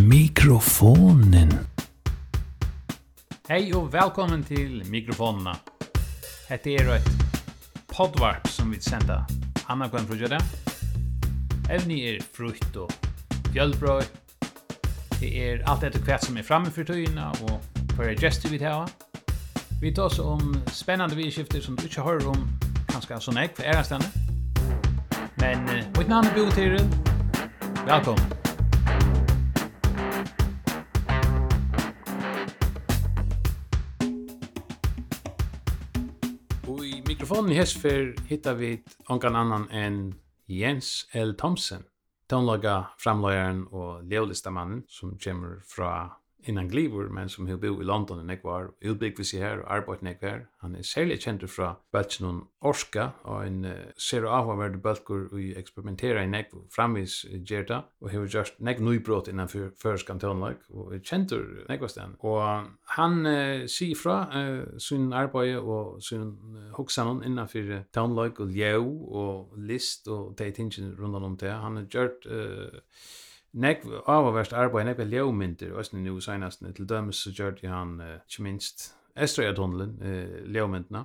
mikrofonen. Hei og velkommen til mikrofonene. Hette er et podvarp som vi sender Anna Kvann Frugere. Evni er frukt og fjølbrøy. Det er alt etter hvert som er framme for tøyene og for gestur vi tar. Vi tar oss om spennende vidskifter som du ikke hører om kanskje sånn jeg for ærestandet. Men mitt navn er Bo Tyril. Velkommen. mikrofonen i Hesfer hittar vi ongan annan enn Jens L. Thomsen, tonlaga framløyeren og leolistamannen som kommer fra innan glivor, men som har bo i London i nekvar, utbyggvis sig her og arbeid nekvar. Han er særlig kjent fra bølsen Orska, og en uh, ser og avhåverdig bølgur og eksperimenterer i nekv framvis gjerda, og har gjort nekv nøybrot innan føres kantonlag, og er kjent nekvastan. Og han uh, sier fra uh, sin arbeid og sin uh, hoksanon innanfor tonlag og ljau og list og de tingene rundan om det. Han har gjort uh, Nek avavärst arbeid, nek ljømyndir, og nu senast, til dømes så gjør de han, ikke minst, Estrøyatunnelen, ljømyndina.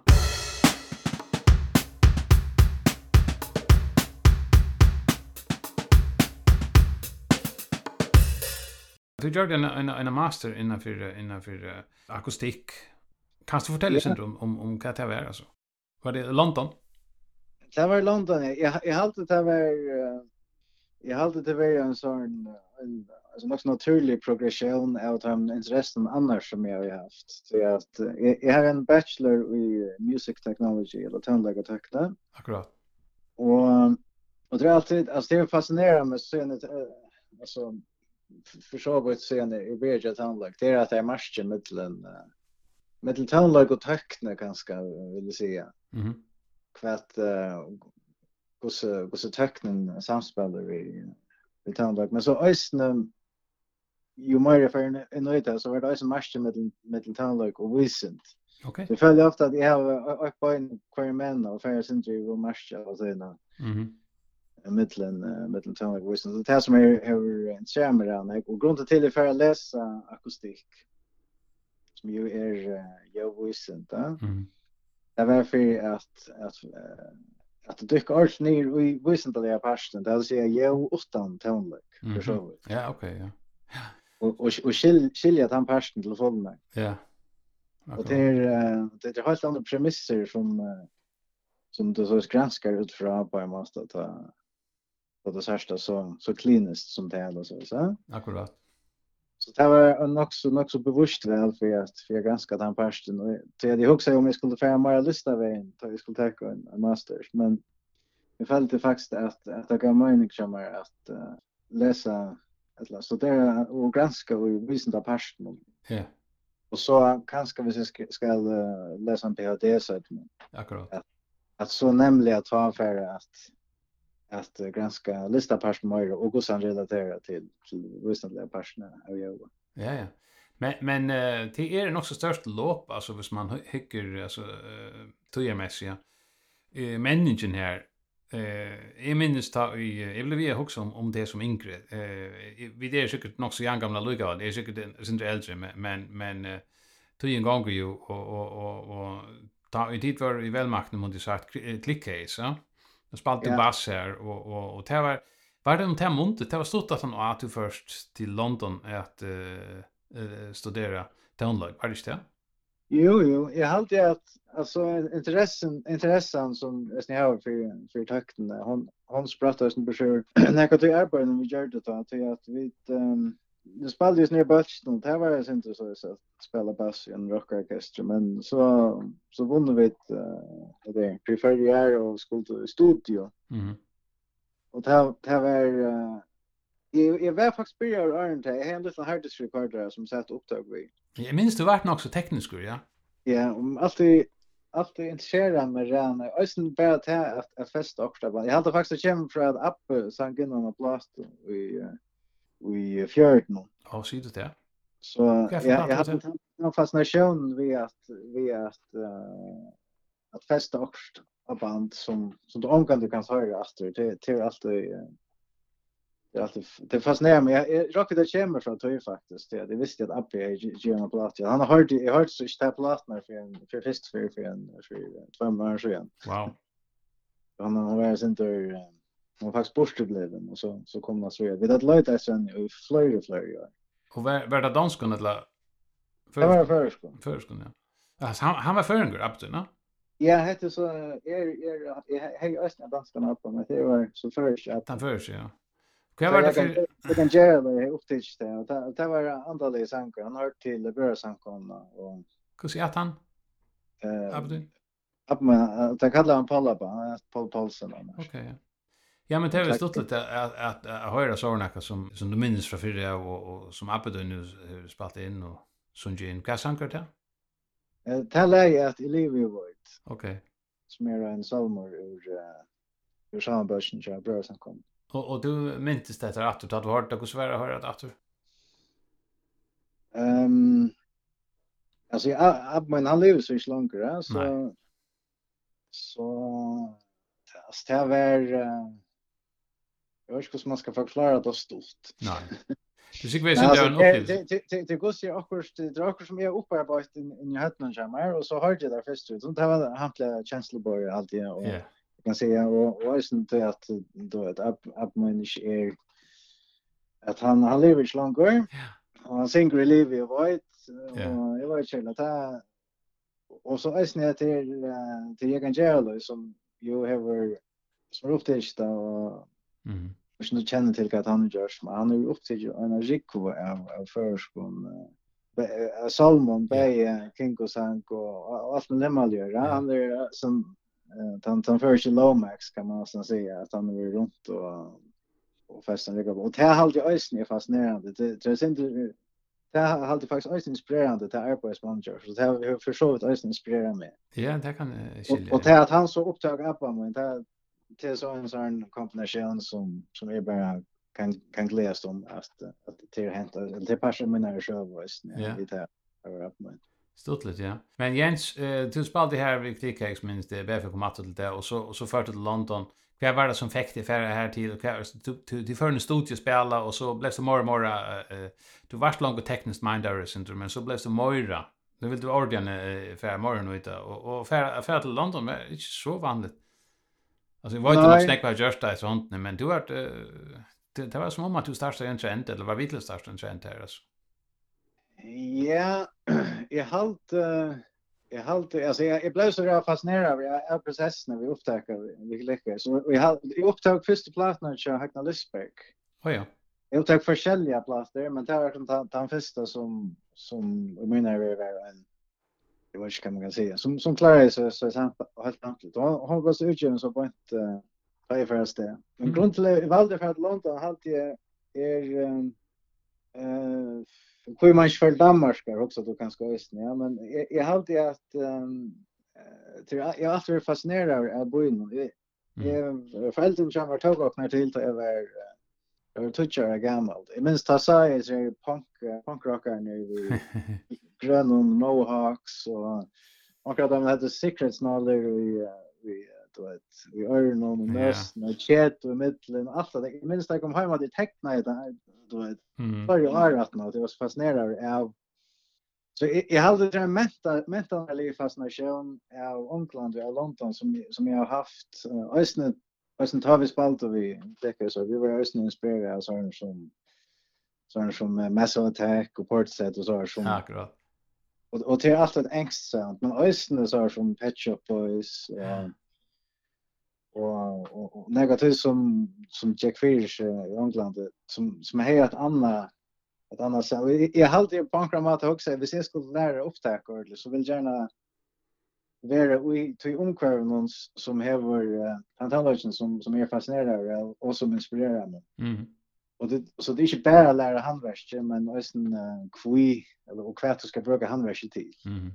Du gjør en, en, en master innenfor innenfor uh, akustikk. Kan du fortelle yeah. om, om, om hva det var, altså? Var det London? Det var London, ja. Jeg, jeg halte det var... Uh Jag hade det var en sån en alltså något naturlig progression av de intressen annars som jag har haft. Så jag att jag har en bachelor i music technology eller tonläggarteknik. Akkurat. Och och det är alltid alltså det är fascinerande med scenet alltså försågot scen i Berge tonlägg. Det är att det är matchen mellan mellan tonlägg och teknik ganska vill säga. Mhm. Mm kvätt så så tecknen samspelar vi i tandlag men så ösn ju mer för en nöjda så var det ösn matchen med med tandlag och visent okej det föll ofta att jag har upp på en queer man och för sin ju och matcha och så innan mhm mittlen mittlen tandlag och visent så det här som är har en skärmar och grunden till det för att läsa akustik som ju är jag visent va mhm. Det var för att att att det dyker alls ner i visentliga parsten Det vill säga jag utan tonlik för så. Ja, okej, ja. Och och och skilja den parsten till sådana. Ja. Och det är det är helt andra premisser som som du så granskar utifrån på en måste ta på det särsta så så kliniskt som det är så så. Akkurat. Så det var nog så nog så bevisst väl för att för ganska den parten och det hade också om jag skulle få mer lyssna vägen då jag skulle ta en, en master. men jag följde faktiskt att att jag gav mig kommer att uh, läsa eller så där och granska och visa den parsten. Ja. Och så kanske vi ska, ska uh, läsa en PhD så att Akkurat. Att, att så nämligen att ta för att att granska lista pers mer och hur sen relatera till till väsentliga personer av jag. Ja ja. Men men uh, det är nog så störst lopp alltså hvis man hycker alltså uh, tojamässiga eh människan här eh jag minns ta i jag vill vi också om, om det som inkre eh vi det är säkert nog så jag gamla lugga det är säkert en sin äldre men men men tog en gång ju och och och och ta i dit var i välmakten mot det sagt klickcase ja Jag spalte yeah. bass här och och och det var var det om det muntet det var stort att han åt du först till London att uh, studera tonlag var det inte? Jo jo, jag hade att alltså intressen intressen som ni har för för takten där hon hon sprattade som bror. När jag tog arbetet med gjorde det att vi att vi um, det spelade ju snälla bulten det var ju inte så så att spela bass i en rockorkester men så så vann vi ett uh, det prefer year och skulle studio. Mm. Och det det var uh, Jag, jag var faktiskt börjar och här. Jag har en liten harddisk recorder som satt upptag vi. Jag minns du vart också teknisk, ja? Ja, om alltid alltid intresserad med ren. Jag är bara till att, att festa också. Jag hade faktiskt kämpat för att Appe sang in och blåst i i fjörden. Ja, så det. Så jag jag hade en fascination vid att vid att uh, att festa också av band som som du omkan du kan höra efter det till alltid det är alltid det fascinerar mig jag rockade det kommer från Toy faktiskt det det visste jag att Abbe genom Platti han har hört jag hört så inte när för en för fest för för en för två månader sedan. Wow. Han har varit sen där hon var faktiskt bortblivit och så så kom han så jag vid att lite sen i flöjde flöjde ja. Och var var det danskan eller för Det var förskon. Förskon ja. Alltså han han var förengur absolut, Ja, hette så är är hej östra danskarna uppe men det var så först att han först ja. Kvar var det för det kan göra det upptäckt det det var andra antalet sankar han hör till börsankarna och hur ser han? Eh Abdin. Abma, det kallar han Pallapa, Paul Paulsen. Okej. Ja, men det är stort lite att att att höra såna som som du minns från förra och och som Abbe nu har spelat in och Sunjin Kasankar där. Eh tala jag att Olivia Void. Okej. Som är en salmor ur ur Samböschen som bror som kom. Och och du minns det att du hade hört det och svära höra att du. Ehm Alltså jag Abbe men han lever så inte längre så så alltså det var Jag vet inte hur man ska förklara det stort. Nej. Du sig vet inte en upplevelse. Det det det går sig akkurat det är akkurat som jag uppe på i i Hetland jamar och så hörde jag där först ut. Det var hantliga Chancellorborg alltid och kan säga och och är inte att då att att man inte är att han han lever inte längre. Ja. Och han synker i livet och vet och jag vet inte att det och så är snett till till jag kan som ju har som upptäckt och Mm. Och nu känner till att han gör som han är upptäckt en rikko av, av förskon eh Salmon, Bay Kinko Sank och allt med dem Ja. Han är som uh, han, han förs i Lomax kan man nästan säga att han är runt och och festen ligger på. Och det har alltid jag är fast. Det, det är inte det har alltid faktiskt ösn inspirerande till arbetsmanager så det har försovit ösn inspirerat mig. Ja, det kan skilja. Och, och det att han så upptag appa men det det är så en sån kombination som som är bara kan kan glädjas om att att det har hänt det är passion med när jag voice när vi tar över upp med Stortligt, ja. Men Jens, eh, du spalte her vid Krikhex, minst det, bare for å komme til det, og så, og så førte til London. Hva var det som fikk deg færre her til? Hva, du, du, du førte en studie spela, og så ble det mer og mer, uh, du varst langt og teknisk mindere, men så ble det mer, nu vill du ordna eh, färra morgon och och färra färra till London men det är inte så vanligt. Alltså jag vet inte snack just där så men du har det, det var som om att du startade en trend eller var vill starta en trend här alltså. Ja, jag halt jag halt alltså jag jag blev så där fascinerad av av processen vi upptäcker vi lyckades. Så vi har vi upptäckte första plattan och jag hackna Lisberg. Oh ja. Jag upptäck förskälliga plattor men det var den den första som som jag menar var en jag vet inte vad man kan säga som som klarar sig så så helt enkelt och hon var så utgiven så på ett tre första men grund till i valde för att London halt är är eh hur man för Danmark också då kanske östen ja. Men jag har alltid att till jag är alltid fascinerad av bojen jag föräldrar som var tog upp när till till över Jag var tutsjare gammal. Jag minns Tassai är punk, punkrockaren nu grön mohawks och och att de hade secrets knowledge i vi du vet vi är någon och näst och chat och mitten allt det. Jag minns jag kom hem att det teckna det du vet för jag är att nå det var fascinerande av Så jag, jag hade den menta menta fascination av England och London som som jag har haft. Uh, ösnet ösnet har vi spalt och vi täcker så vi var ösnet inspirerade av sån som sån som uh, Massive Attack och Portset och så som Akkurat och och det allt alltid ett ängst sound men ösnen så här som Pet Shop Boys eh och och, och negativt som som Jack Fish i England som som har ett annat ett annat så jag har alltid på mat också hvis jag skulle lära upptäcka ordentligt så vill gärna vara vi till någon som har uh, fantastiska som som är fascinerande och som inspirerar mig. Mm. Och det så det är inte bara att lära handverk, men också uh, kvi eller och kvart du ska bruka handverk till. Mm.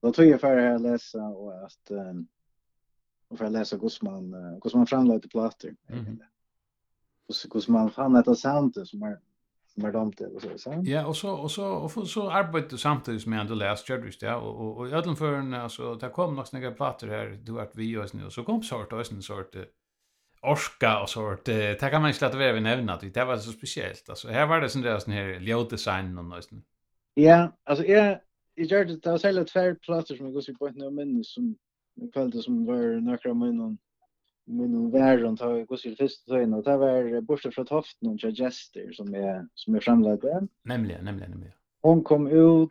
Då tror jag för att läsa och att um, och för att läsa Gusman uh, Gusman framlade plattor. Mm. Och så Gusman fann ett sound som är som är dumt eller så så. Ja, och så och så och så arbetade samtidigt med att läsa Jedrich där och och, och i ödlen för en alltså där kom några snygga plattor här du vart vi och så kom sort och sen sort orska och sånt. Det kan man inte låta vara vi nämna att det var så speciellt. Alltså här var det sån där sån här ljuddesign och något sånt. Ja, alltså jag jag gör det där sällan två platser som jag går sig på nu men som jag kallade som var några minnen men världen tar jag går sig först så in och det var borste från höften och jag som är som är framlagd. Nämligen, nämligen, nämligen. Hon kom ut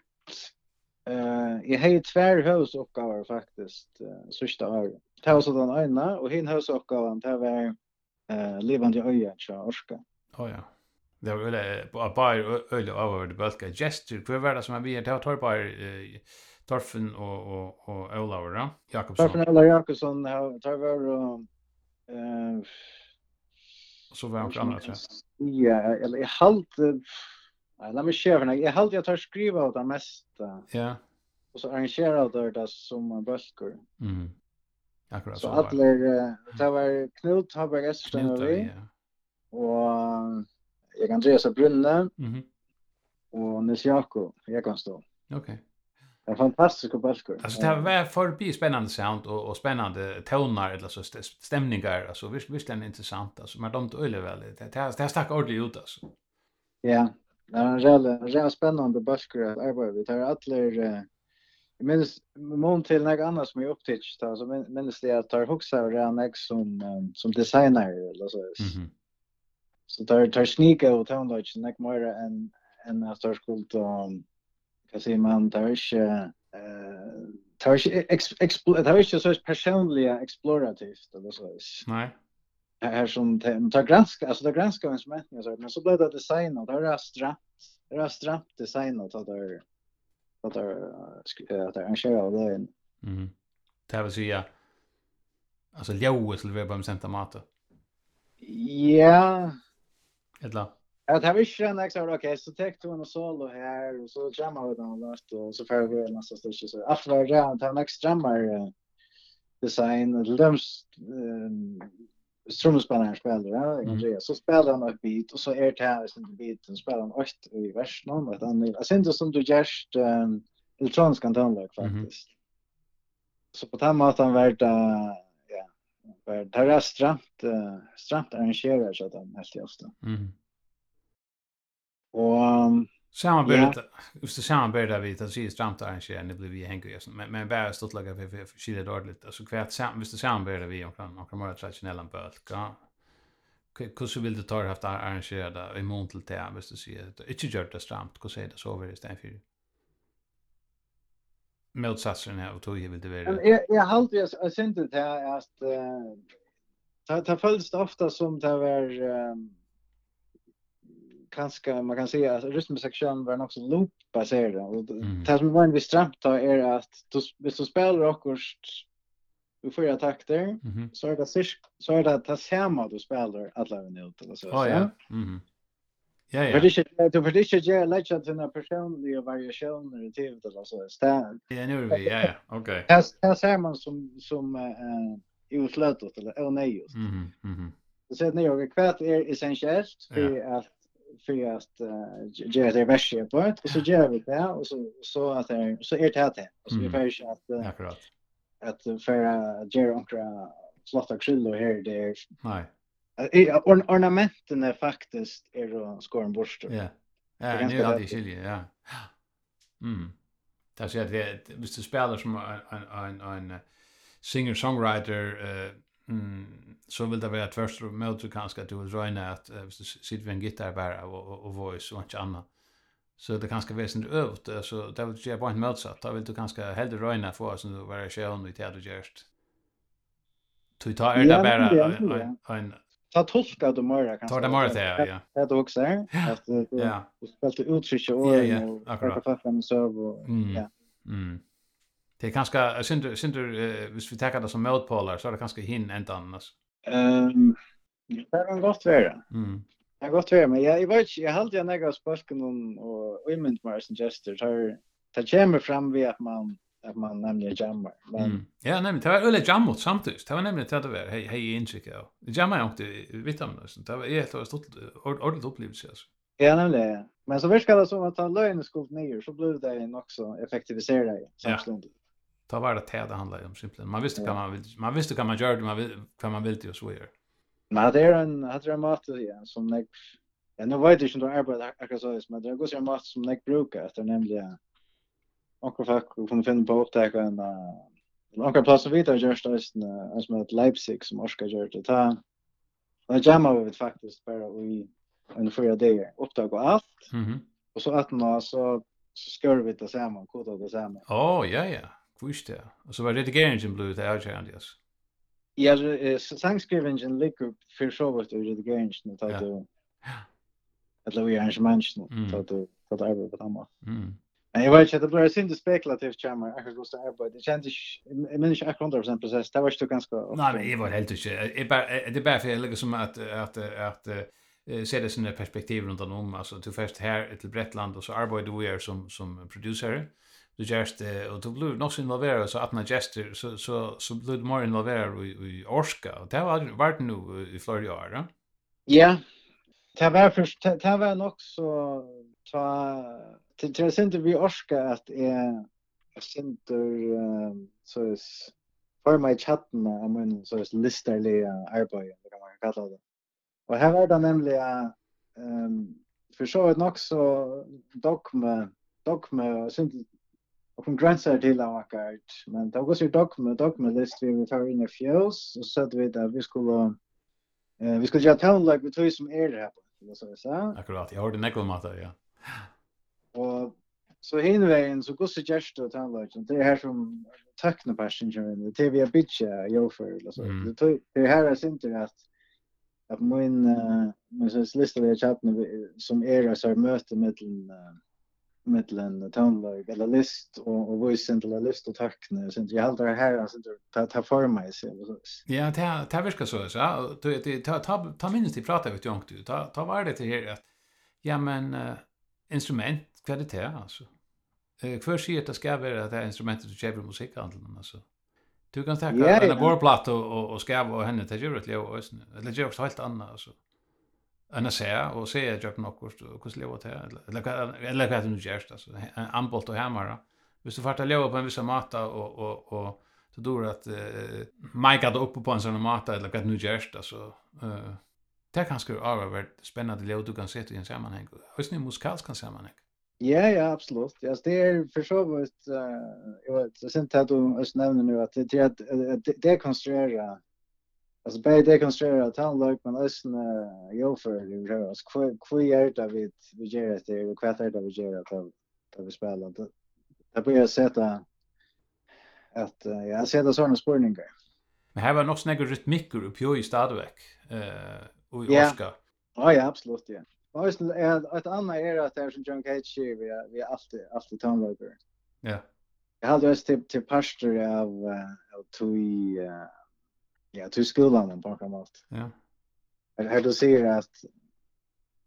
eh i hej har ju tvär hus faktiskt uh, sista året det var så den ena og hin husoppgaven, det var eh levande öja så orska. Oh, ja. Det var par ö øye över det bulka gesture för var det som vi har tagit å eh Torfen og, och och Olaver, då. Jakobsson. Torfen og Jakobsson Jakobsson, tar var... eh så var han annat, tror jag. Ja, eller jag halt... Nej, låt mig se Jag halt jag tar skriva av det mesta. Ja. Och så arrangerar jag det som en bölker. Mm. Akkurat så. Så att det var Knut Haberg Estersen och vi. Och jag kan dresa Brunne. Mhm. Och Nils Jakob, jag kan stå. Okej. Okay. Det är fantastiska balkor. Alltså det var förbi spännande sound och och spännande toner eller så stämningar alltså visst visst är intressant alltså men de öle väl det det det stack ordentligt ut alltså. Ja. Det är en jävla jävla spännande balkor att arbeta vi tar alla Jag minns mån till något annat som jag upptäckt alltså minns det att tar huxa och redan jag som som designer eller så. Mhm. Så tar tar sneaker och tar något snack mer än än att tar skuld um, kan se man tar inte eh tar inte tar inte så personliga explorativt eller så. Nej. Här som tar granska alltså tar granska instrumenten så men så blir det designat där rastra rastra designat det att det att det arrangerar av det. Mm. Det vill säga alltså Leo skulle vara på Santa mat. Ja. Eller att har vi sen också då okej så täckte du en solo här och så jammar vi den last och så får vi nästa stycke så att vara där han tar nästa jammar design eller dem strömspelaren spelar, ja, mm. Så spelar han ett bit och så är det här som biten spelar han åt i versen om att han jag syns som du gärst um, elektronisk antalag faktiskt. Mm. Så på den måten vart det ja, var det är stramt uh, stramt arrangerar så att han helt ofta. Mm. Och um, Samarbete, ja. just det samarbete vi tar sig stramt arrangerar det blir vi hänga ju men men bara stort laga för för det dåligt alltså kvärt sam just det samarbete vi och kan kan vara traditionella bölka. Hur så vill du ta haft arrangerade i mån till det visst det ser det inte gjort det stramt hur säger det så över istället för motsatsen här och tog ju vill det vara. Jag jag halt jag sent det här att ta ta följs ofta som det var um, kanske man kan säga att rytmsektion var också loop baserad och mm. det som var en stramt är att du så spelar också du får ju takter så är det så är det att samma du spelar alla minuter ut eller så. Ja. Mm. Mhm. Ja ja. Det är det för det är ju lätt att den personliga variation i det alltså stand. Ja nu vi ja ja. Okej. Det är samma som som eh uh, eller eller nej just. Mhm. Mm mhm. Så att ni jag kvätt är essentiellt för att för att ge det värsta på ett och så gör vi det och så så att det så är det här och så vi får ju att akkurat. att för att ge onkra flotta krillor här där nej ornamenten är faktiskt är då skåren borst. Ja. Ja nu har det skilje ja. Mm. Det är att det visst du spelar som en en en singer songwriter eh mm, så vill det vara ett första mot du kanske du vill röjna att uh, sitter vid en gitarr bara och, och, och voice och inte annat. Så det kanske väsen inte övt, så det vill jag bara inte motsatt. Då vill du kanske hellre röjna för oss nu vara sjön vid det du görst. Du tar det bara en... Ta tolka du mörda kanske. Ta det mörda det, ja. Det du också är. Ja. Du spelar uttryck och ja, ja. akkurat. fem söv och... Ja. Mm. Det är ganska synder synder eh, hvis vi tar det som motpolar så är det ganska hin ända annars. Ehm um, det kan gott vara. Mm. Det kan gott vara men jag jag vet jag hade jag några spörsmål om och women mars and gesture tar tar jammer fram vi att man att man nämligen jammar. Men mm. ja, nämligen det var öle jammot samtidigt. Det var nämligen det var hej hej intryck ja. Jammar jag inte vet om det var helt och stort ordentligt upplevelse alltså. Ja, nämligen. Men så verkar det som att han löjne skot ner så blev det en också effektiviserade samtidigt. Ja ta var det det handlar om simpelt. Man visste kan man vill man visste kan man göra det man vill kan man vill det och så gör. Men det är en hade det mat ja som nek ja nu vet jag inte om arbete akkurat så men det går en mat som nek brukar efter nämligen onkel folk kommer finna på upptäcka en en onkel plats vi tar just det en som heter Leipzig som Oskar gör det ta. Och jamma vi faktiskt bara i en fyra dagar upptäcka allt. Mhm. Och så att nå så skör vi det samman, kodar det samman. Åh, ja ja. Kvist det. Og så var redigeringen blevet det avgjørende, yes. Ja, så sangskrivingen ligger för så vart ur redigeringen, att du... eller vi arrangemangen, att det att det arbetar på annat. Mm. Men jag vet inte, det blir synd spekulativt kärmar, jag kan gå till arbete. Det känns inte, jag minns inte 100% process, det var inte ganska... Nei, men jeg var helt inte. Det er bare for jeg ligger som at... at, att, se det sina perspektiv runt om. Alltså, du först här till Bretland och så arbetar du här som, som producer du gjerst det, og du blir nok så involveret, så at man gjerster, så, så, så blir du mer involveret i, i Orska, og det har vært nu i flere år, ja? Ja, det var, først, det, det var nok så, ta, til, til jeg synes vi Orska at jeg, jeg synes så er for meg chatten av min så er listerlige arbeid, det kan man kalla det. Og her var det nemlig, um, for så vidt nok så dogme, dogme, og synes som gränsar till avakart. Men det var så dogma, dogma list vi vi tar in i fjäls och så att vi där vi skulle eh vi skulle göra town like vi tror som är det här på så så. Akkurat. Jag hörde nekla mata, ja. Och så hin vägen så går så just att han like det är här som tackna passagen det är vi bitch jag för eller så. Mm. Det det här är inte att att min men så lista vi chatten som är så möte mellan mellan tonlag eller list och och voice central list och tackne sen jag håller det här alltså ta ta för mig så Ja, ta ta viska så så. Du ta ta ta minst i prata ut jag du. Ta ta var det till här att ja men instrument kvalitet alltså. Eh för sig att det ska vara det instrumentet du köper musikhandeln alltså. Du kan ta en borrplatta och och ska och henne till juret och ösn. Eller juret helt annat alltså en att säga och säga jag öppnar kurs og kus leva til eller eller vad det nu gjør alltså en anbolt och hammare. Hvis du fartar leva på en viss mata och och och så då att uh, Mike hade uppe på en sån mata eller vad nu görs alltså eh det är kanske avvärt spännande leva du kan se i en sammanhang. Hur ni musikals kan sammanhang. Ja, ja, absolut. Ja, det är för så vet jag vet sent att du nämner nu att det är att det dekonstruera Alltså dekonstruera town like men ösn jofer i rörs. Kvi är det vi vi gör det där och kvätt är det vi gör det på på vi spelar. Det börjar sätta att jag ser det såna spårningar. Men här var nog snägger rytmiker uppe i Stadväck eh och i Oskar. Ja, ja, absolut ja. Och ösn är ett annat är att det är som John Cage vi vi alltid alltid tandlökar. Ja. Jag hade just till till pastor av av tui Ja, till skolan på något annat. Ja. Eller här du ser att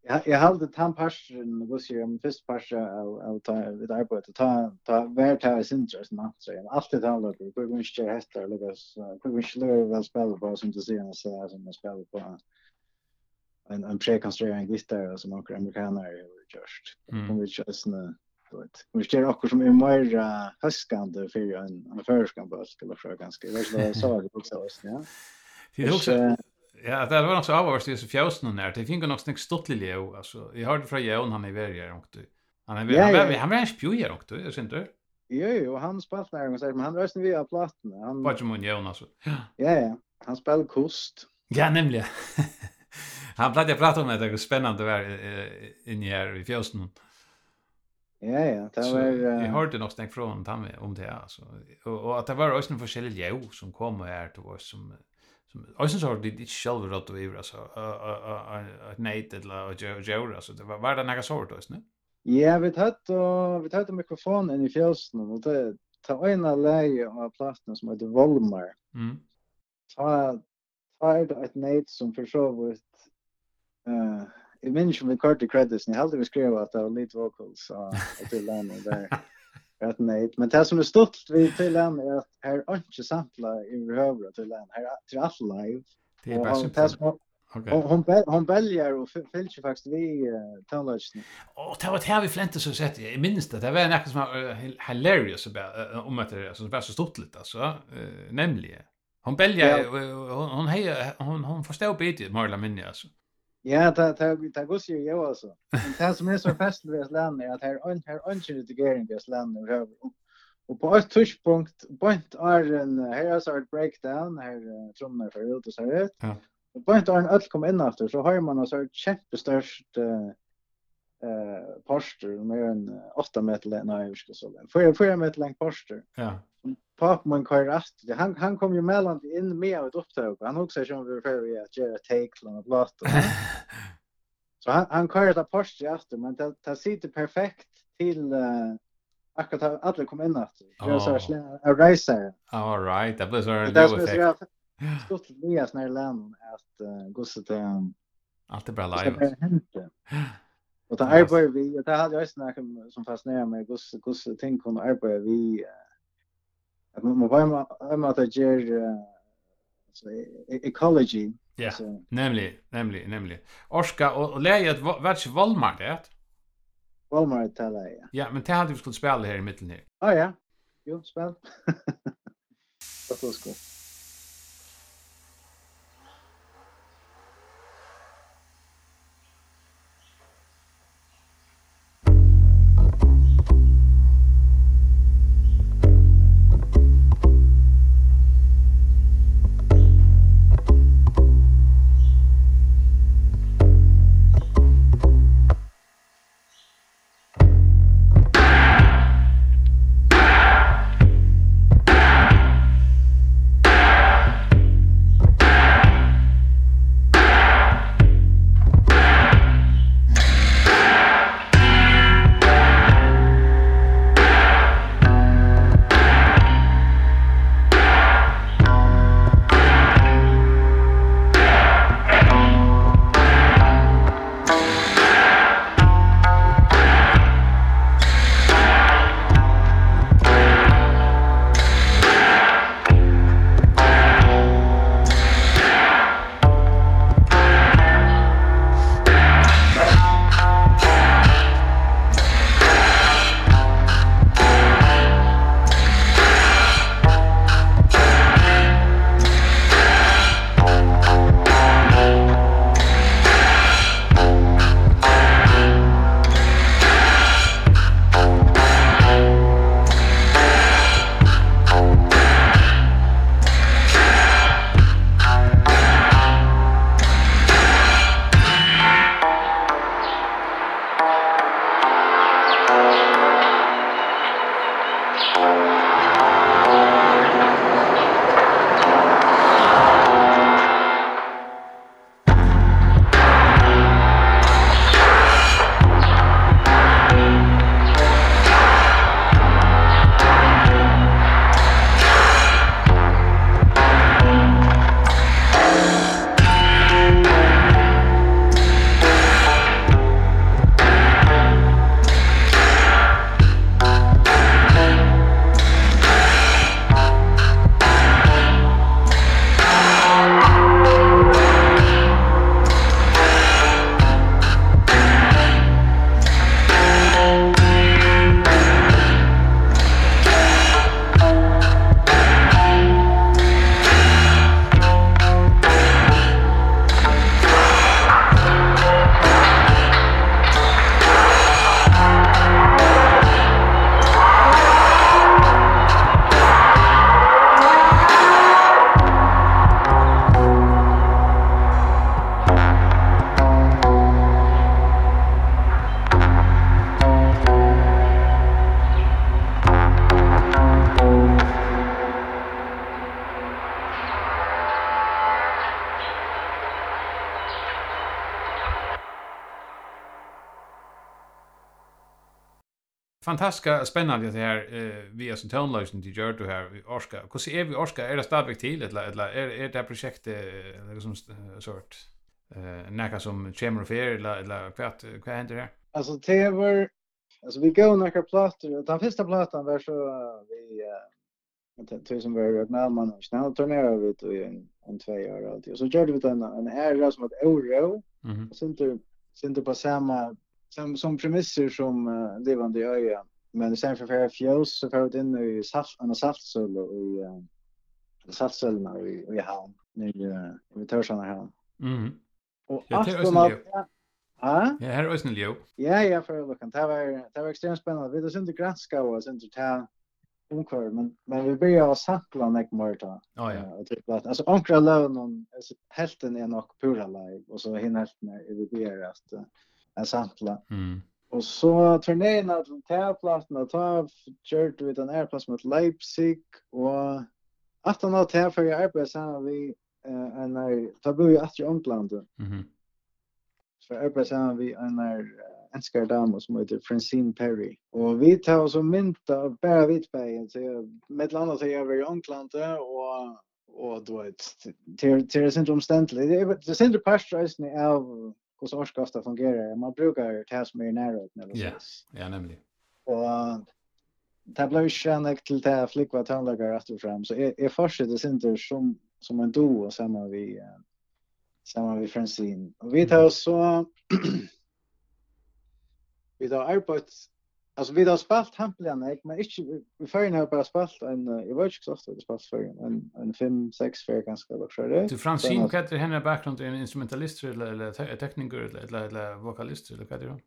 jag jag hade tant passion was ju en först passion av av ta vid arbete ta ta vart ta är intressant natt så jag alltid talar på hur vi ska hästa eller vad hur vi ska lära väl spela på som du ser och så här som jag spelar på en en prekonstruerad gitarr som amerikaner har gjort. Mm. Kan vi just nu Vi ser också som är mer höskande för en en förskan börs skulle så ganska. Det var så det också ja. Det också Ja, det var nog också avvärst i fjäsen när det finns nog snäck stottlig leo alltså. Jag hörde från Jon han är värre och du. Han är värre han är en spjujer och du, är inte? Jo, jo, han spelar när han säger men han röstar via platten. Han Vad som Jon alltså. Ja, ja. Han spelar kost. Ja, nämligen. han pratade prata om det, det är spännande där inne här i fjäsen. Ja, ja, det var... Så, jag hörde nog snäck från han om det, alltså. Och, och att det var också en forskjellig jo som kom här till oss som... som också så det inte själva rått och ivra, så att nejt eller att göra, så det var, var det några sort oss, ne? Ja, vi tatt och vi tatt mikrofonen i fjölsen och det ta ena läge av platten som heter Volmar. Mm. Ta, ta er det ett nejt som försovit minns som vi kort i credits, ni hade vi skrev att det var lite vocals av till Lano där. Rätt nej, men det som är stort vi till den är att här är inte samtla i behöver till den. här är till allt live. Det är bara simpelt. Okay. Hon hon väljer och följer faktiskt vi tonlösen. Och det var det här vi flänte så sett. Jag minns det. Det var något som var hilarious om att det så var så stort lite alltså nämligen. Hon väljer hon hon hon förstår bättre Marla Minni alltså. Ja, ta ta ta går ju jag alltså. Men det som är så fast med land är att här en här en till det grejen det land över. Och på ett touchpunkt point är en här så ett breakdown här trummor för ut och så här. Ja. Och point är en öll kom in efter så har man alltså ett jättestort eh eh poster mer än 8 meter lång nej vi ska så där. För för meter lång poster. Ja. Pop man kör rast. Han han kom ju mellan in med ett upptag. Han också som vi för vi att göra take och blast. Så han han kör där parster efter men det det sitter perfekt till uh, akkurat alla kom in att Jag så här racer. All right. Det blir så där. Stort nya snälla land att gå så till. Allt är bra live. Och det arbetar vi, det hade jag snackat som fascinerar mig, gus, gus ting kunde arbeta vi, att man bara om att det ger ecology. Ja, nämligen, nämligen, nämligen. Orska, och läget vart Walmart det? Walmart talar jag. Ja, men det hade vi skulle spela här i mitten här. Ja, ja. Jo, spel. Det var skoj. fantastiska spännande det här eh vi är som tonlösen till gör du här i Orska. Hur ser vi Orska? Är det stadigt till eller eller är är det här projektet eller som sort eh näka som chamber of air eller eller vad vad händer här? Alltså Tever alltså vi går några plattor och den första plattan var så vi eh tusen var det när man snäll turnerar vi då en en två år alltid. Och så gjorde vi den en era som ett euro. Mhm. Sen då sen inte på samma som, som premisser som uh, levande i öjan. Men sen för för fjöls så för det in i saft, en saftsöl och i uh, saftsölna och i, och i hamn. nu uh, tar såna här. Mhm. Och ja, aftonat... Ja, ja, här är Ösnil Leo. Ja, ja, för att kan ta var, det var extremt spännande. Vi hade inte granska och sen inte ta omkör men, men vi började att sampla nek mörta. Ja, ja. Och typ att, alltså omkrar lövnen, alltså, helten är nog pura live och så hinner helten är vi ber att en sampla. Mm. Og så turneen av den tærplassen og tav, kjørt vi den airplass mot Leipzig, og at han har tær for i arbeid sammen vi en er, da bor vi at i Ånglandet. Mm Så arbeid sammen vi en er enskar dam som heter Francine Perry. Og vi tar oss og mynta av bæra hvitbægen, så med landa så jeg var i Ånglandet, og og då ett till till sin omständligt det är det sin pastor är av så ska det fungerar. Man brukar ju ta som är i närheten. Yes, ja, nämligen. Och det blev kärnligt till det här flickva tandläkare efter fram. Så är jag fortsätter inte som, som en duo samman vi samman vi Francine. Och vi tar så vi tar arbetet Alltså vi har spalt Hempeln jag men inte vi förr har bara spalt en i Virtus också det spalt för en en 5 6 för ganska vad tror du? Du Francine heter henne bakgrund är en instrumentalist eller eller tekniker eller eller vokalist eller vad det då?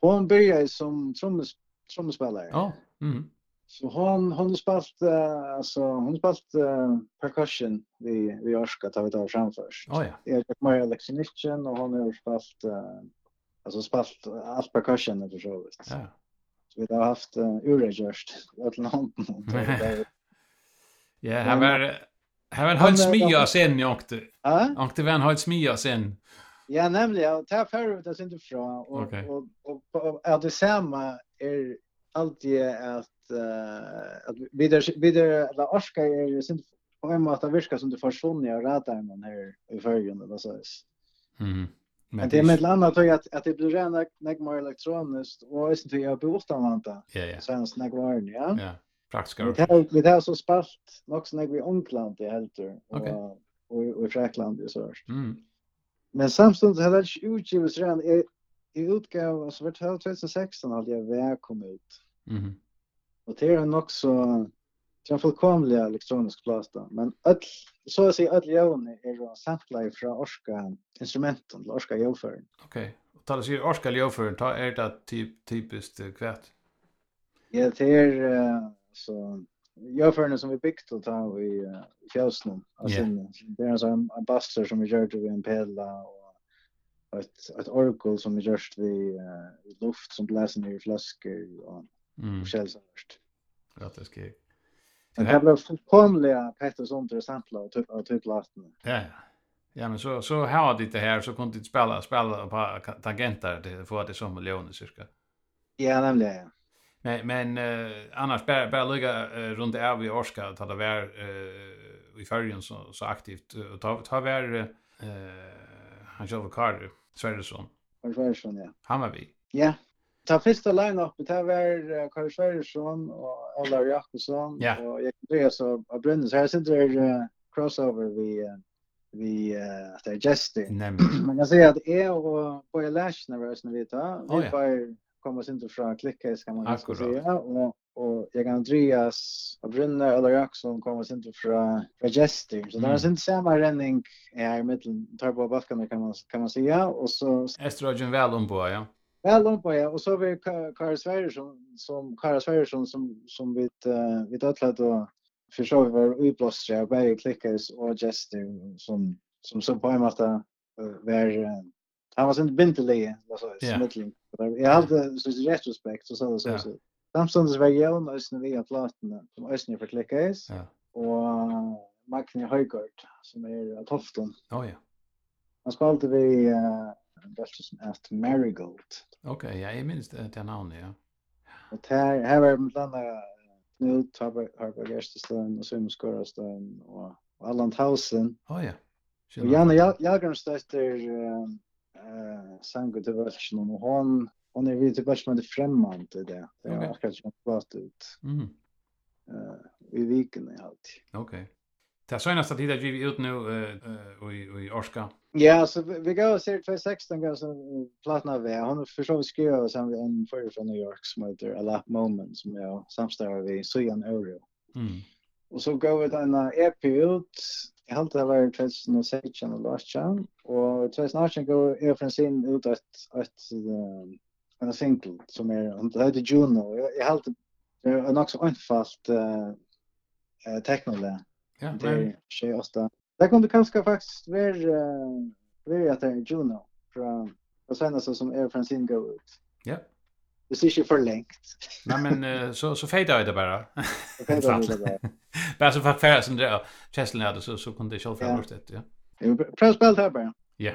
Hon började som trummis trummispelare. Ja. Mhm. Så hon hon spalt uh, alltså hon spalt uh, percussion vi vi orska ta vi tar framför. Oh, ja. Jag är Maria Alexinitchen och hon har spalt uh, alltså spalt allt percussion eller så visst. Ja. Så vi har haft uh, urgest åt landet. Ja, han var han var hans smia sen jag åkte. Ja. Åkte vem hans smia sen. Ja, nämligen ta för det inte fra och okay. och och, och är det samma är alltid att uh, att vidare vidare la orska är ju synd på en måte virka som du det försvunnna radaren här i förgrunden eller så. Mm. Men det är med annat då att att det blir rena näck mer elektroniskt och är inte jag bort använda. Ja ja. Sen snack var ja. Ja. Praktiska. Det tar, vi tar så spalt också snack vi onkland helter helt och och i Fräkland i så. Mm. Men samstundes hade det utgivits redan i, i utgåvan som 2016 hade jag väl kom ut. Mm. Och det är nog så Så en fullkomlig elektronisk plata. Men öll, så att säga öll jævn er samtla fra orska instrumenten til orska jævføren. Ok, og tar du sier orska jævføren, ta er det typ, typiskt kvært? Ja, det er uh, så jævførene som vi bygde og tar i uh, fjøsene. Altså, yeah. Det er altså en, en basser som vi gjør til en pela og ett ett orakel som vi just vi uh, luft som bläser ner i flaskor och mm. och källsörst. Ja, det ska Men det blev fullkomliga Pettersson intressant och typ och typ lasten. Ja. Ja Ja, men så så här har det här så kunde du spela spela på tangenter det får det som miljoner cirka. Ja, nämligen. Ja. Men men uh, annars bara bara ligga uh, runt av i orska att det var uh, i färgen så så aktivt Uh, ta ta var eh uh, han själv Karl Svensson. Svensson ja. Han var vi. Ja, ta första line up det var Karl Sverjesson och Ola Jakobsson yeah. och jag Andreas och Brynnes. Här sitter uh, crossover vi vi att det är Justin. Man kan säga att jag och Boja Lash när vi tar. Vi får komma oss inte från klicka kan man säga. Och och jag Andreas och Brynne eller Jackson kommer oss inte från Register. Så där är inte samma renning är i mitten tar på backen kan man kan man säga och så Estrogen väl om på ja. Ja, på ja. Och så har vi Karl Sverresson som Karl Sverresson som som vi uh, vi alla då försöker vi vara utblåsta av varje klickers och gester som som så på en måte var han var inte bindelig så smittling. Jag hade så retrospekt så så så. så. Samstundes var jeg og Øystein via platene, som ösnen för klikkes, ja. och Magne Höjgård som är av Tofton. Oh, ja. Han spelade vi uh, Veltelsen at Marigold. Ok, ja, jeg minns det til navnet, ja. Og her, her var blant annet Knut Harper Gerstestein og Simon Skårestein og Allan Tausen. Å oh, ja. Og Janne Jagrunstøtter uh, sangen til Veltelsen, og hon, hon er vidt til bare med er fremmant i det. Det er akkurat som hun pratet ut. Mm. Uh, I viken i halvtid. Ok. Ok. Det senaste tid att vi ut nu i i Orska. Ja, så vi går och ser 2016 går som platna vi. Hon försöker skriva som en för från New York som heter A Lap Moment som jag samstarvar vi så igen Oreo. Mm. Och så går vi den EP ut. Jag har det varit 2016 och last och 2018 går jag från sin ut ett ett en single som är det heter Juno. Jag har alltid en också anfast eh techno. Ja, det är tjej åtta. Där kunde kanske faktiskt vara vara att det är Juno från och sen så som är från sin go ut. Ja. Det ser inte för längt. Nej men så så fejda det bara. Fejda det bara. Bara så för färsen där. Cheslin hade så så kunde det själv framåt det, ja. Jag prövar det här bara. Ja.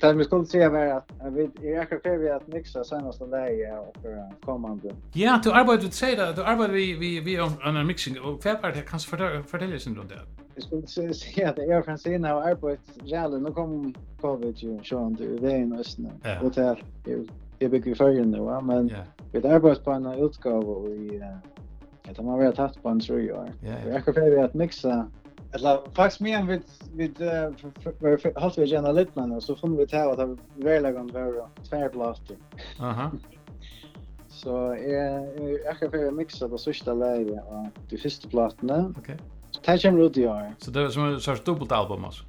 det vi skulle säga var att vi är akkurat för vi att mixa senaste läge och för kommande. Ja, du arbetar du säger du arbetar vi vi vi om en mixing och vad är kan kanske för förtälja synd om det. Jag skulle säga att jag från sen har arbetat jävligt nu kom covid ju så han du det är nästan. Och det är bygger för nu men vi arbetar på en utgåva och vi Det har man väl tagit på en tror jag. Vi är akkurat vi att mixa Eller faktiskt mer vid vid halt vi gärna lite men så får vi ta att välagan vara tvärblåster. Aha. Så är jag kan för mixa det sista läget och de första plattorna. Okej. Ta kommer ut i år. Så det är som en sorts dubbelt album alltså.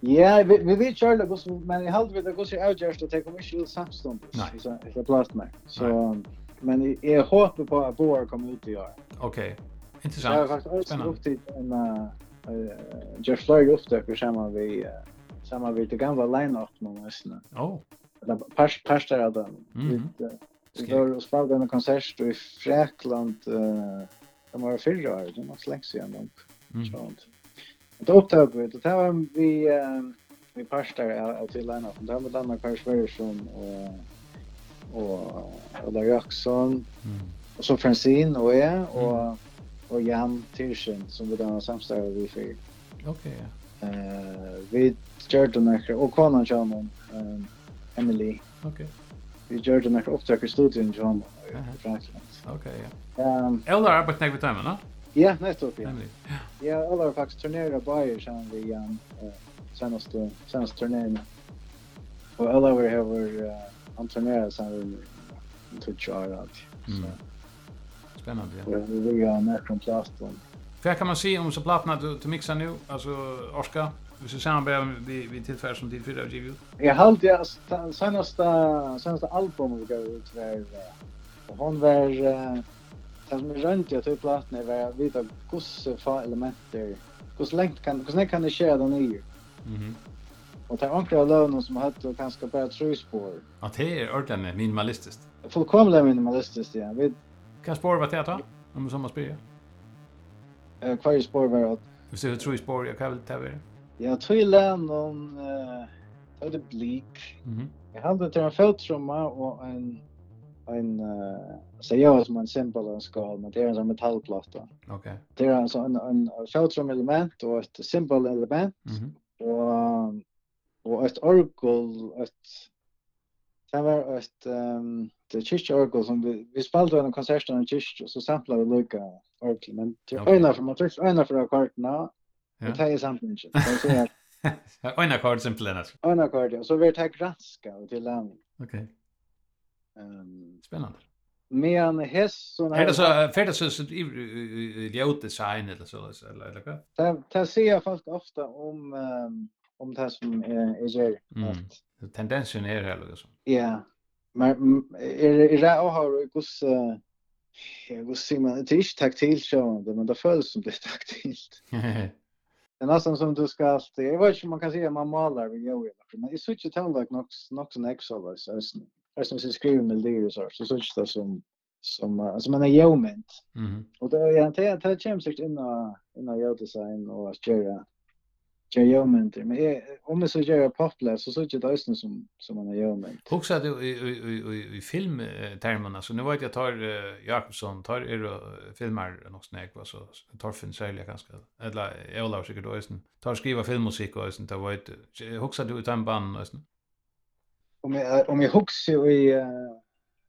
Ja, vi vi vet själva goss men i halt vi det goss är outjust att ta kommersiell samstånd. Nej. Så jag plattorna. Så men jag hoppas på att Boar kommer ut i år. Okej. Intressant. Jag har faktiskt också upp till en Jeff Floyd upptäcker samma vi samma vi det gamla line-up man nästan. Oh. Eller pars pars där då. Lite Vi var och spelade en konsert i Fräkland de var fyra år, det var slags igen långt. Sånt. Då upptäckte vi, det var vi vi parstar av till line-up. Det här var Danmark Pers Version och och Ola Jackson Mm. och så Francine och jag och och Jan Tirsen som vi där samstarvar vi för. Okej. Okay. Eh vi körde några och konan kör någon ehm Emily. Okej. Okay. Vi gjorde några upptag i studion i Jan i Frankrike. Okej. Ehm Eller arbetar ni med timmen, va? Ja, nettopp. Ja. Ja, eller faktiskt turnera Bayer sen vi Jan senaste senaste turnén. Och eller vi har han turnerar sen vi tog köra allt. Så Spännande. Ja. Det är mer från plasten. Vad kan man se om så plattan du, du mixar nu? Alltså Orska? Vi ska samarbeta vi, vi tillfället som tid fyra GVU. Jag har alltid, senaste, senaste albumet vi gav ut var, hon var, det som är rönt jag tog plattan var att vita gosse fa elementer, hur längt kan, gosse kan det ske den i. Mhm. Och det är ankra av lövnen som hade ganska bra tröspår. Att det är ordentligt minimalistiskt? Fullkomligt minimalistiskt, ja. Vi Kan spår vara det Om som man spyr. Eh kvar spår var att. Vi ser tror spår jag kan väl ta vidare. Jag tror i län om eh det blik. Mhm. Jag hade till en fotstrumma och en en eh så jag som en simpel en skal men det är en sån metallplatta. Okej. Det är alltså en en fotstrum element och ett simpel element. Mhm. och och ett orgel ett det var ett ehm kyrkjeorgel som vi, vi spelade en konsert i en kyrkje, så samplade vi lika orgel, men till okay. öjna för man trycks öjna för akkorderna, det är samplingen inte. Öjna akkord simpelthen alltså? Öjna akkord, ja. Så vi tar granska och till lärning. Okej. Ehm Um, Spännande. Men häst så när det så, färdas så, i ljuddesign eller så, eller, eller vad? Det, det ser jag fast ofta om, om det som är, är gör. Mm. Tendensen är det här liksom. Ja, Men är det jag har kus jag vill se man det är taktilt så men det föls som det är taktilt. Det är nästan som du ska alltid, jag vet inte man kan säga man malar vid jag men det är ju till like nox nox and exo så är som sin skriven med lyrics så så så det som som alltså man är jämnt. Mhm. Och då är det inte att det känns in i in i design och att göra jag gör men det men om det så gör jag poplar så så det ösnen som som man gör men också du i i i i film termerna så nu vet jag tar Jakobsson tar er filmar något snäck va så Torfinn Sälja ganska eller Ola säkert ösnen tar skriva filmmusik och ösnen tar vet också du utan band ösnen om jag om jag huxar i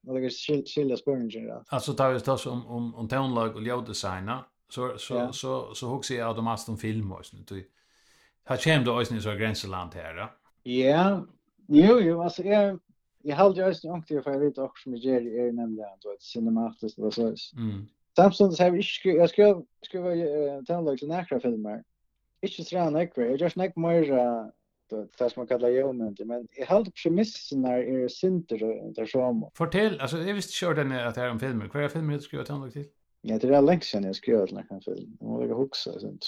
vad det är skilda spårningar alltså tar vi oss om om om tonlag och ljuddesigna så så så så huxar jag automatiskt om film och ösnen Här kommer det också så gränsland här. då? Ja, jo, jo, alltså jag jag hade ju också inte för jag vet också som jag är nämligen att det cinematiskt och så. Mm. Samtidigt så har jag skrev jag skrev skrev jag till några filmer. Inte så gärna jag jag just näck mer det det som man kallar jomment men jag hade premissen när är synter där så om. Fortell, alltså jag visste kör den att det är en film. Vad är filmen du skrev till till? Ja, det är länge sedan jag skrev till en film. Jag måste huxa sånt.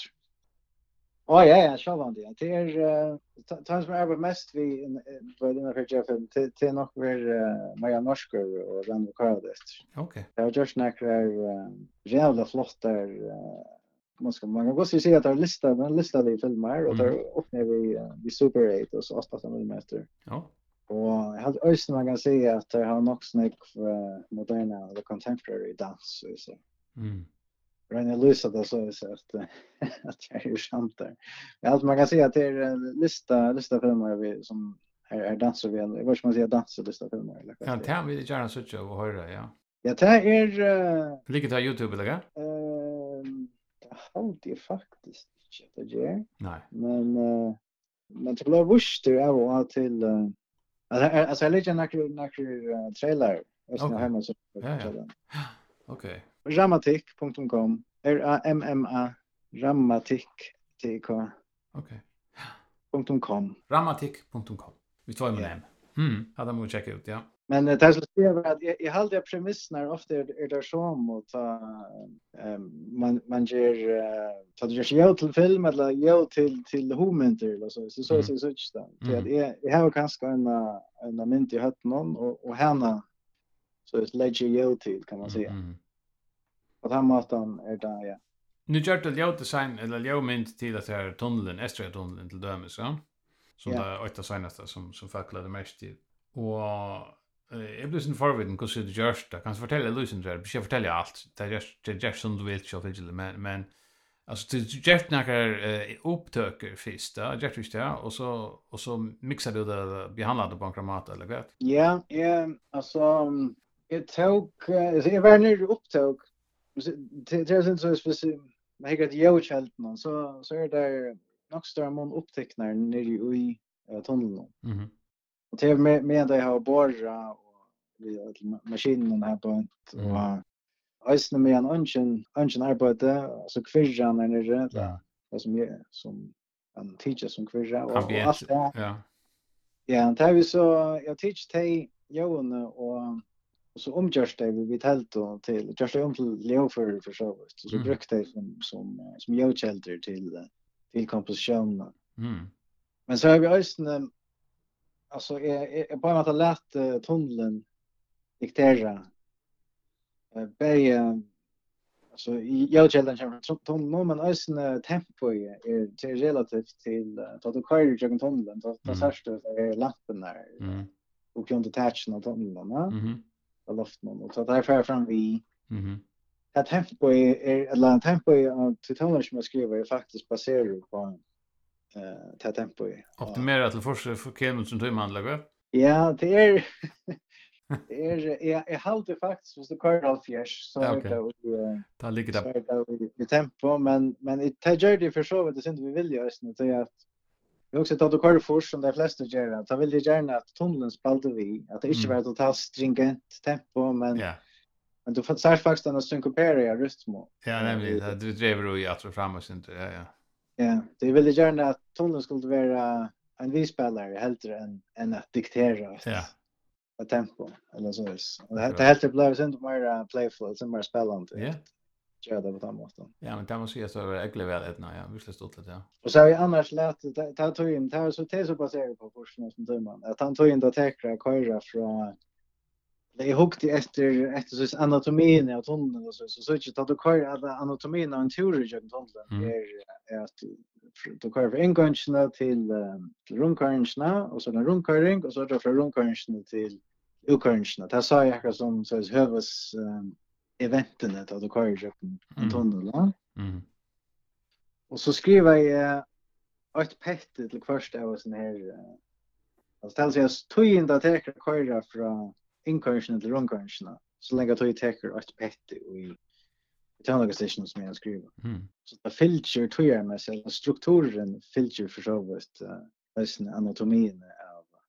Ja, ja, ja, så var det. Det är tant som är mest vi på den här chefen till till nog mer Maja Norsker och den Karlqvist. Okej. Det var just några jävla flotta man ska man kan gå se att det lista den lista till filmar och där öppnar vi vi super 8 och så åtta som mäster. Ja. Och jag hade ösn man kan se att det har nog för moderna och contemporary dance så. Mm. Rene Luisa då så så att att jag är sant där. Men alltså man kan säga att det är lista lista filmer vi som är, är dansar vi eller vad ska man säga danslista filmer eller Kan ta vi gärna söka och höra ja. Ja det är uh, Ligger det på Youtube eller? Ehm det har det faktiskt inte det. Nej. Men uh, men det blir wish det är och till uh, alltså jag lägger några några trailer. Jag ska hemma så. Ja. Okej. Ramatik.com. R-A-M-M-A. Ramatik.tk. Okej. Okay. .com. Ramatik.com. Vi tar med yeah. Mm, hade man checka ut, ja. Men det här skulle att jag, jag hade premisserna ofta är, er, det så mot att um, man man ger uh, ta det ju till film eller ju till till homenter eller så så så så så så det att jag jag har kanske en en mynt i hötten och och härna så det lägger ju till kan man säga. Mm. På den måten är det, ja. Nu gör det ljud design eller ljud mynt till att det är tunneln, Estra tunneln till Dömes, ja. Som yeah. det åtta senaste som som folk lade mest till. Och eh jag blev sen förviden hur det görs det. Kanske fortälla Lucien där, jag fortälja allt. Det görs det görs som du vill så till men men alltså det görs några upptöker först där, görs det ja? och så och så mixar du det behandlade på en kramat eller vad. Ja, ja, alltså Jag tog, jag var nere upptog det är sen så hvis man hickar det jag någon så så är det nog större mån upptäcknar nere i tunneln. Mhm. Och det med med det har borra och vi maskinen här på ett och Eisen med en ungen, ungen arbete, alltså kvirran är nere, det som är, som en teacher som kvirra, och allt det. Ja, ja det vi så, jag teach dig, Johan och Och så omgörs det vi helt då till görs det om till Leo för för så vis. Så brukte det som som som ljudkällor till till kompositionen. Mm. Men så har vi ösn alltså är är bara att lätt tunneln diktera eh bäge alltså ljudkällan kommer tunneln no men ösn tempo är till relativt till att du kör ju tunneln så så särskilt är lampen där. Mm. Och kan detach någon tunneln. Mm av loften och så där för fram vi mhm Det tempo är eller tempo av titaner som jag skriver är faktiskt baserat på eh ta tempo i. Optimera till för för Kenut som timmar anlägga. Ja, det är det är jag jag håller faktiskt hos det Carl Fjärs så det är ta ligger där. Det tempo men men det tar det för så det inte vi vill göra så nu att Jag också tar du kör först som de flesta gör att vill vill gärna att tunneln spaltar vi att det inte var totalt stringent tempo men ja. Men du får sagt faktiskt att synkopera i rytmo. Ja, nämligen. Du driver ju att du fram och sånt. Ja, ja. Ja, det ville gärna att tonen skulle vara en vispelare hellre än, än att diktera. Ja. Ett tempo eller så. Och det, det hellre blev inte mer playful, sånt mer spelande. Ja, göra det på den måten. Ja, men det man säga så är det äckligt väl ett ja, visst stort lite, ja. Och så har jag annars lärt det här tog in, det här så det så baserat på forskningen som döman, att han tog in då täckra köra från Det är hukt efter efter sås anatomin av tunneln och så så så inte att du kör alla anatomin av en tur i tunneln är att du kör från ingången till till rundkörningarna och så en rundkörning och så drar från rundkörningen till utkörningarna. Det sa jag som så hövas eventene da du kører kjøkken en tunnel. Mm. Og så skriver jeg uh, et pette til først av oss her. Uh, altså, det er altså tøyen da teker kører fra innkørsene til rundkørsene, så lenge tøy teker et pette i tøyenlogistasjonen som jeg skriver. Mm. Så det filter fylger tøyer med seg, strukturen filter for så vidt uh, anatomien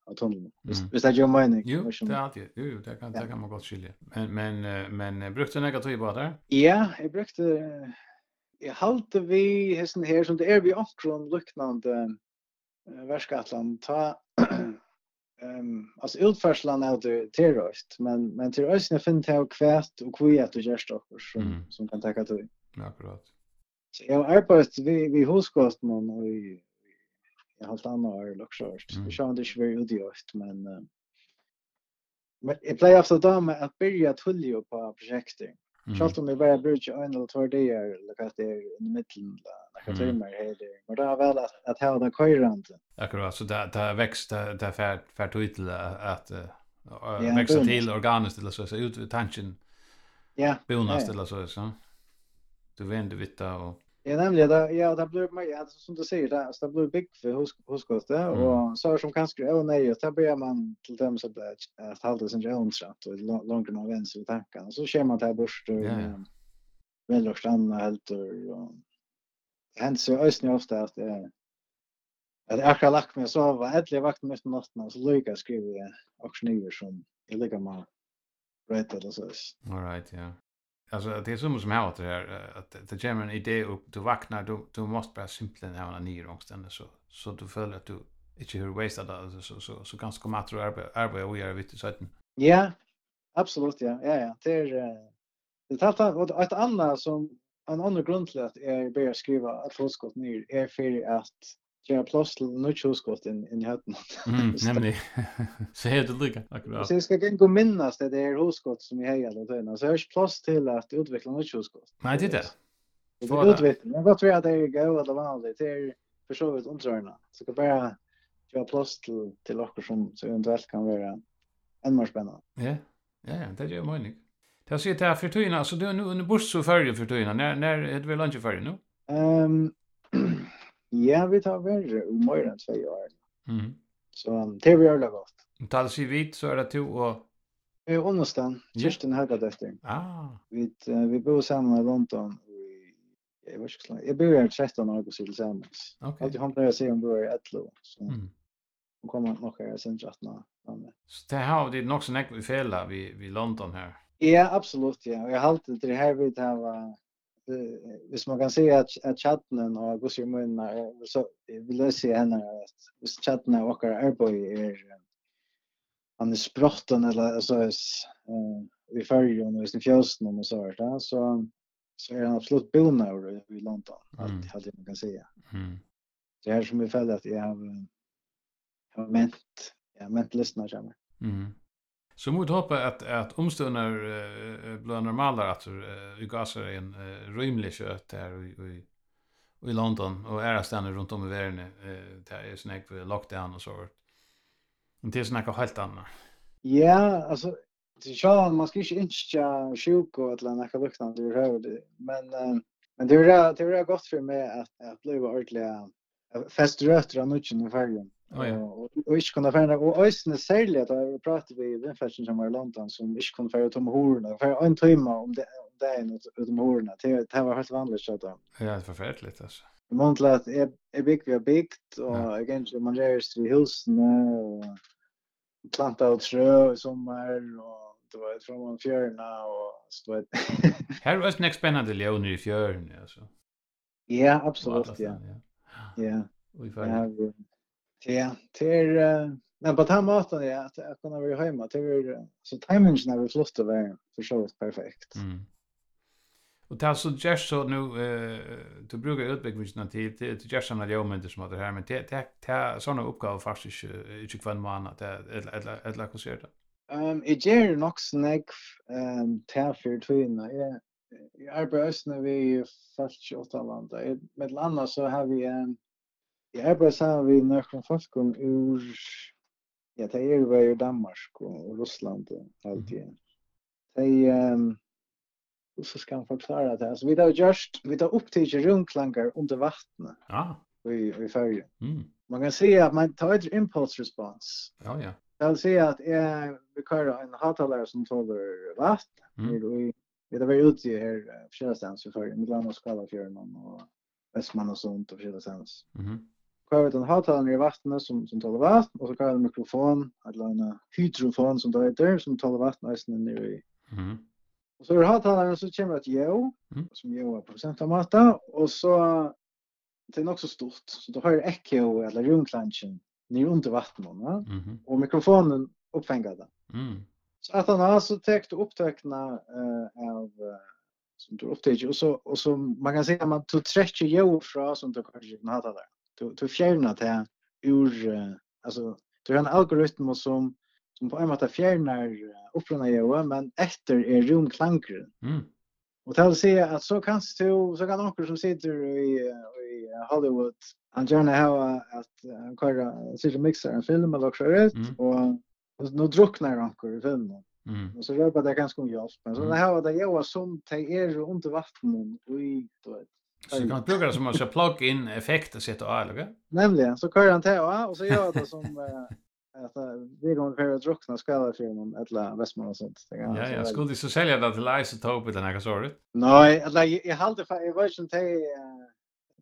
av tunneln. Mm. Visst är det ju mening? Jo, det är alltid. Jo, jo, det kan, ja. det kan man gott skilja. Men, men, men brukte du tog bara där? Ja, jag brukte... Jag halte vi hessen här som det är vi omkron liknande äh, värskatlan. Ta... Ehm um, alltså utförslan är det terrorist. Men, men till östen jag finner det och kvärt och kviet och gärstockor som, mm. som kan tacka till. Akkurat. Så jag har vi vi vid hoskosten och i jag har stannat och luxört. Jag känner det inte väldigt utgivt, men uh, men jag plejer ofta då med att börja tullja på projektet. Mm. Kjalt om jag bare bruker en eller två dagar, eller hva det er i mitten, eller hva det är mer här. Men det er vel at att ha den køyrande. Akkurat, så det, det växt, det är färd, färd ut till att uh, växa till organiskt, eller så, så ut vid tanken, ja. bonast, eller så, så. Du vänder vitta och... Ja, nämligen det ja, det blir man ja, som du säger det, så det blir big för hos hos mm. det och så som kanske eller nej, så blir man till dem så där att hålla sin jones rätt och långt man vänds i tankarna så kör man där bort och väl och stanna helt och hänt så ös ni ofta att att jag har lagt mig och sova, äntligen vaknade mig efter natten och så lyckas skriva också nyår som jag ligger med rätt eller så. All right, ja alltså det är som som har det här att det kommer en idé upp du vaknar du du måste bara simpelt ha en ny ångsten så så du följer att du inte hur wasted alltså så så så ganska komma att arbeta arbeta och göra vitt så Ja. Absolut ja. Ja ja, det är det tar och ett annat som en annan grund till att jag börjar skriva att få skott ner är för att göra plats till nutjosgott in in hatten. Mm, nämligen. så heter det lika. Akkurat. Så jag ska gå minnas det är hosgott som jag hejade åt innan. Så hörs plats till att utveckla nutjosgott. Nej, det är det. Det är utveckling. Men vad tror jag det är gå eller vanligt? Det är för så vidt omtörna. Så kan bara göra plats till till åker som så eventuellt kan vara än mer spännande. Ja, ja, det är ju möjligt. Det ser det här för tøyna, så du er nu under bors så färg för tøyna. När, när är det väl lunch för nu? Ehm, Ja, vi tar verre om mer enn tvei år. Mm. Så det er vi gjør det godt. Taler sig vidt, så er det to og... Vi er onsdagen, Kirsten yeah. Høgadøtter. Ah. Vi, uh, vi bor sammen i London jag vet inte. Jag bor här 13 år och så tillsammans. Okej. Okay. Allt han börjar se om bor i Ettlo så. Mm. Och kommer nog här sen just nå. Så det har det nog så näck vi fälla vi vi London här. Ja, absolut ja. Jag har alltid det här vid här var hvis man kan säga att, att chatten har gått i munnen så vill jag säga henne att hvis chatten är åkare arboj är han är sprotten eller alltså eh, vi följer honom i sin fjölsen och så här så, så är han absolut bonor i London mm. allt man kan säga mm. det här som vi följer att jag har, jag har ment jag har ment lyssnar kommer mm. Så mot hoppa att att omstönar uh, blir normala att vi uh, gasar en uh, rymlig kött här i i London och är stannar runt om i världen eh där är snack för lockdown och så vart. Men det är snacka helt annat. Ja, alltså det ska man ska inte incha sjuk och att lämna något liknande det hör men men det är det är gott för mig att att bli ordentligt fest rötter av nutchen i färgen. Oh, ja. Och och ich kunde färna och ösnen sälja att vi pratar vi den fashion som var i London som ich kunde färna tom horna för en timme om det det är något utom horna det det var helt vanligt så att Ja, det är förfärligt alltså. Montlat är är big vi har byggt och igen så man rör i husen och planta ut trö i sommar och det var från man fjärna och så vet. Här var det spännande leoner i fjärna alltså. Ja, absolut ja. Ja. Ja. Vi får. Ja, till men på den måten är att jag kunde vara hemma till så timingen är flott att så förstås perfekt. Mm. Och det så just så nu eh du brukar utbyggnaden till till just såna moment som att det här men det det det såna uppgifter fast inte inte kvar man att eller eller eller hur ser det? Ehm i ger nog snack ehm tärfyr tvina. Jag jag arbetar när vi fast i åtta landa. Med landa så har vi en Jeg er bare sammen vi nøkron falkon ur, ja, det er jo i Danmark og Russland og alt det. Det um, så skal man forklare det. Altså, vi har just... vi har opptidig rundklanger under vattnet Ja. i, i färgen. Mm. Man kan se at man tar et impulse response. Ja, ja. Det vil si at jeg vil køre en högtalare som tåler vatt. Mm. Vi har vært ute her forskjellige stans i färgen. Midland og Skalafjøren og Vestmann og sånt og forskjellige stans. Mm -hmm kvar vet en högtalare i vattnet som som talar vatten och så kvar en mikrofon eller en hydrofon som där där som talar vatten nästan nere i. Mm. Och så är högtalaren så kommer att jo mm. som jo är mata och så det är också stort så då har det echo eller rumklanchen nere under vattnet va? Mhm. och mikrofonen uppfångar det. Mm. Så att han har så täckt upptäckna eh av som du upptäcker och så och så man kan säga man tog stretch ju från som du kanske inte hade där du du fjärna det ur alltså du har en algoritm som som på en måte fjärnar upprunna ju men efter är rumklankren. Mm. Och det vill säga att så kan du så kan några som sitter i i Hollywood han gärna ha att han köra sitter mixar en film eller också rätt mm. och nu drunknar han i filmen. Mm. Och så rör det ganska om. Men så mm. det här var det jag som te är under vattnet och i du vet Så du kan bruka det som en plug-in effekt och sätta av, eller Nämligen, så kör han till och så gör det som att vi går för att druckna skala för någon eller västman och sånt. Ja, ja, skulle du så sälja det till Isotope den här sorten? Nej, eller jag håller för jag vet inte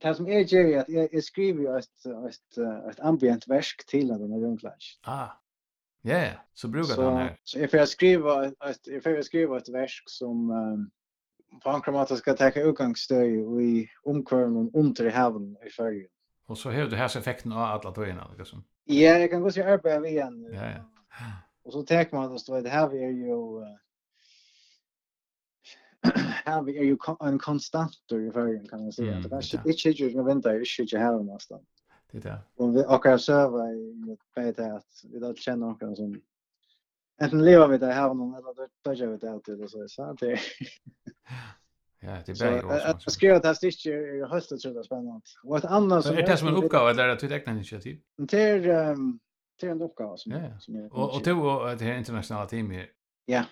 det som är ju att jag skriver ju ett ett ett ambient verk till den här rumklash. Ah. Ja, så brukar den här. Så if jag skriver ett if jag skriver ett verk som på en kramat ska ta utgångsstöj och i omkörnen under haven i färgen. Och så har du här effekten av alla tvåna liksom. Ja, jag kan gå så här på igen. Ja, ja. Och så tar man då står det här är ju här är ju en konstant i färgen kan man säga. Det är inte inte ju vänta, det är inte här någonstans. Det där. Och vi och jag server i det att vi då känner någon som Enten lever vi det här någon eller dödjar vi det alltid och så så det. Ja, det är bra. Att skriva det här sticket är höstet så det är spännande. Och ett annat som... Är det som en uppgave eller att du tecknar initiativ? Det är, det är en uppgave som, ja. som är... Och, och du och det här internationella teamet? Ja.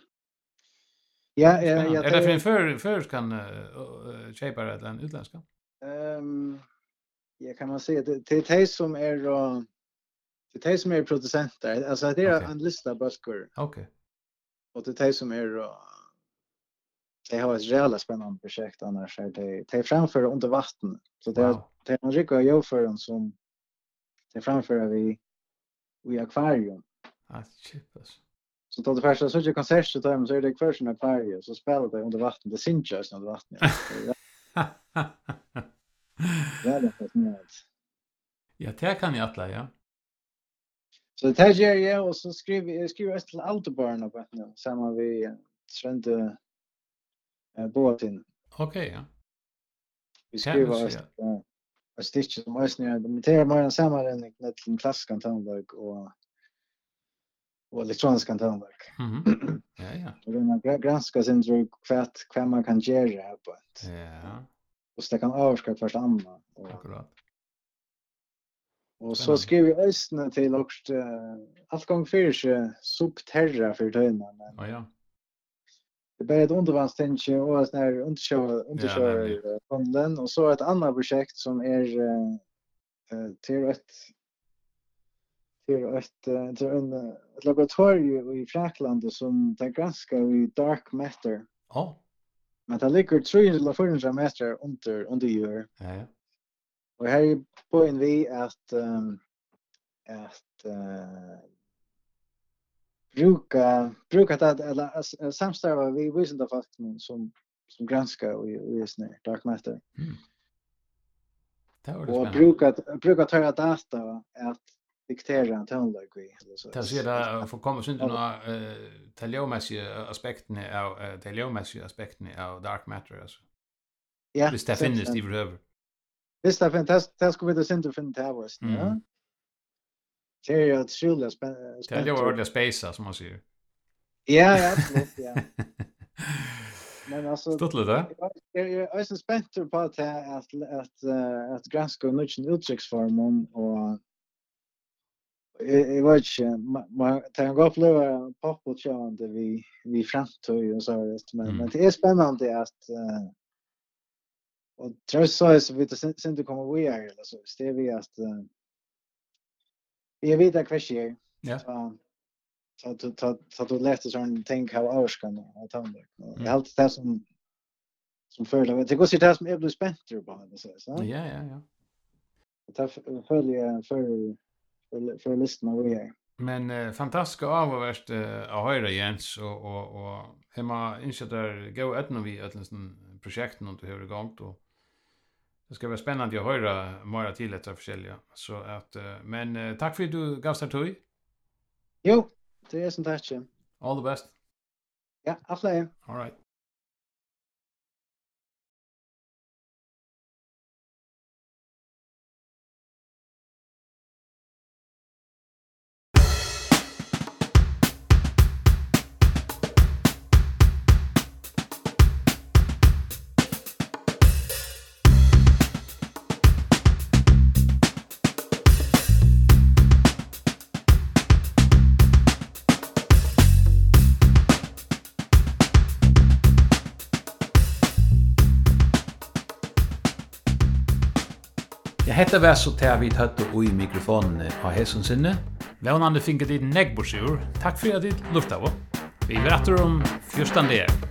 Ja, ja, ja. Är det för en för, för kan uh, köpa det en utländska? Um, ja, kan man säga. Det, det är det som är... Uh, det är de som är producenter. Alltså det är okay. en lista bulker. Okej. Okay. Och det är de som är uh, det har ett jävla spännande projekt annars är det det är framför under vatten. Så det är wow. det är en rycka jag för en som det är framför vi i akvarium. Ah shit alltså. Så då det första så jag konsert så tar man så är det kvar sin akvarium så spelar det under vatten det syns ju under vatten. Ja. Det är fast Ja, det kan jag alla, ja. Så det här gör jag och så skriver jag skriver ett till autobarn på nu samma vi trände eh båten. Okej, ja. Vi skriver ett ett stitch som är snö de meter mer än samma den med en klassisk tonverk och och elektronisk tonverk. Mhm. Ja, ja. Och den granska sen tror kvätt kvämma kan göra på. Ja. Och så kan avskaka först andra. Akkurat. Och så skrev jag ösnen till också allt gång för sig subterra för töna men. Ja ja. Det blir ett undervattenstinge och sån här undersjö undersjö fonden och så ett annat projekt som är till ett till ett till en ett laboratorium i Frankrike som tar granska i dark matter. Ja. Men det ligger 300 meter under under jord. Ja ja. Och här är en vi att um, att uh, bruka bruka det eller samstarva vi visst av folk som som granska och just nu dark matter. Mm. Det var det. Och bruka bruka ta data att diktera en tonlag vi. Det ser där för komma synd några eh teleomässiga aspekten av teleomässiga aspekten av dark matter alltså. Ja. Det finns det över. Visst det är fantastiskt. Det ska vi det sända för en. Ja. Det är ju otroligt spännande. Det är ju ordentligt space som man säger. Ja, ja, absolut, ja. Men alltså Stort lite. Jag är är så spänd på att att att att granska och nutchen uttrycksformen och jag vet inte, man kan gå på pop och tjänande vi vi framtog och så men men det är spännande att och tror så är så vi du kommer vi är eller så. Det vi att vi vet att kväsch ja. Så så så så då läste så en tänk how hours kan jag ta det jag har det som som förla det går sig det som är blivit spänt på det så så. Ja ja ja. Det följer för för listan vad vi är Men eh, fantastiska avvärst eh, att höra Jens och och och hemma insätter gå ett nu vi öllens projekt nu du har igång då. Det ska vara spännande att höra mera till ett försälja. Så att, men tack för att du gavs här tog. Jo, det är sånt här. All the best. Ja, yeah. All right. Det hette var så til vi tatt og i mikrofonen av Hesson sinne. Vånande finket ditt negborsur. Takk for at ditt lufta av. Vi vil etter om 14 dager.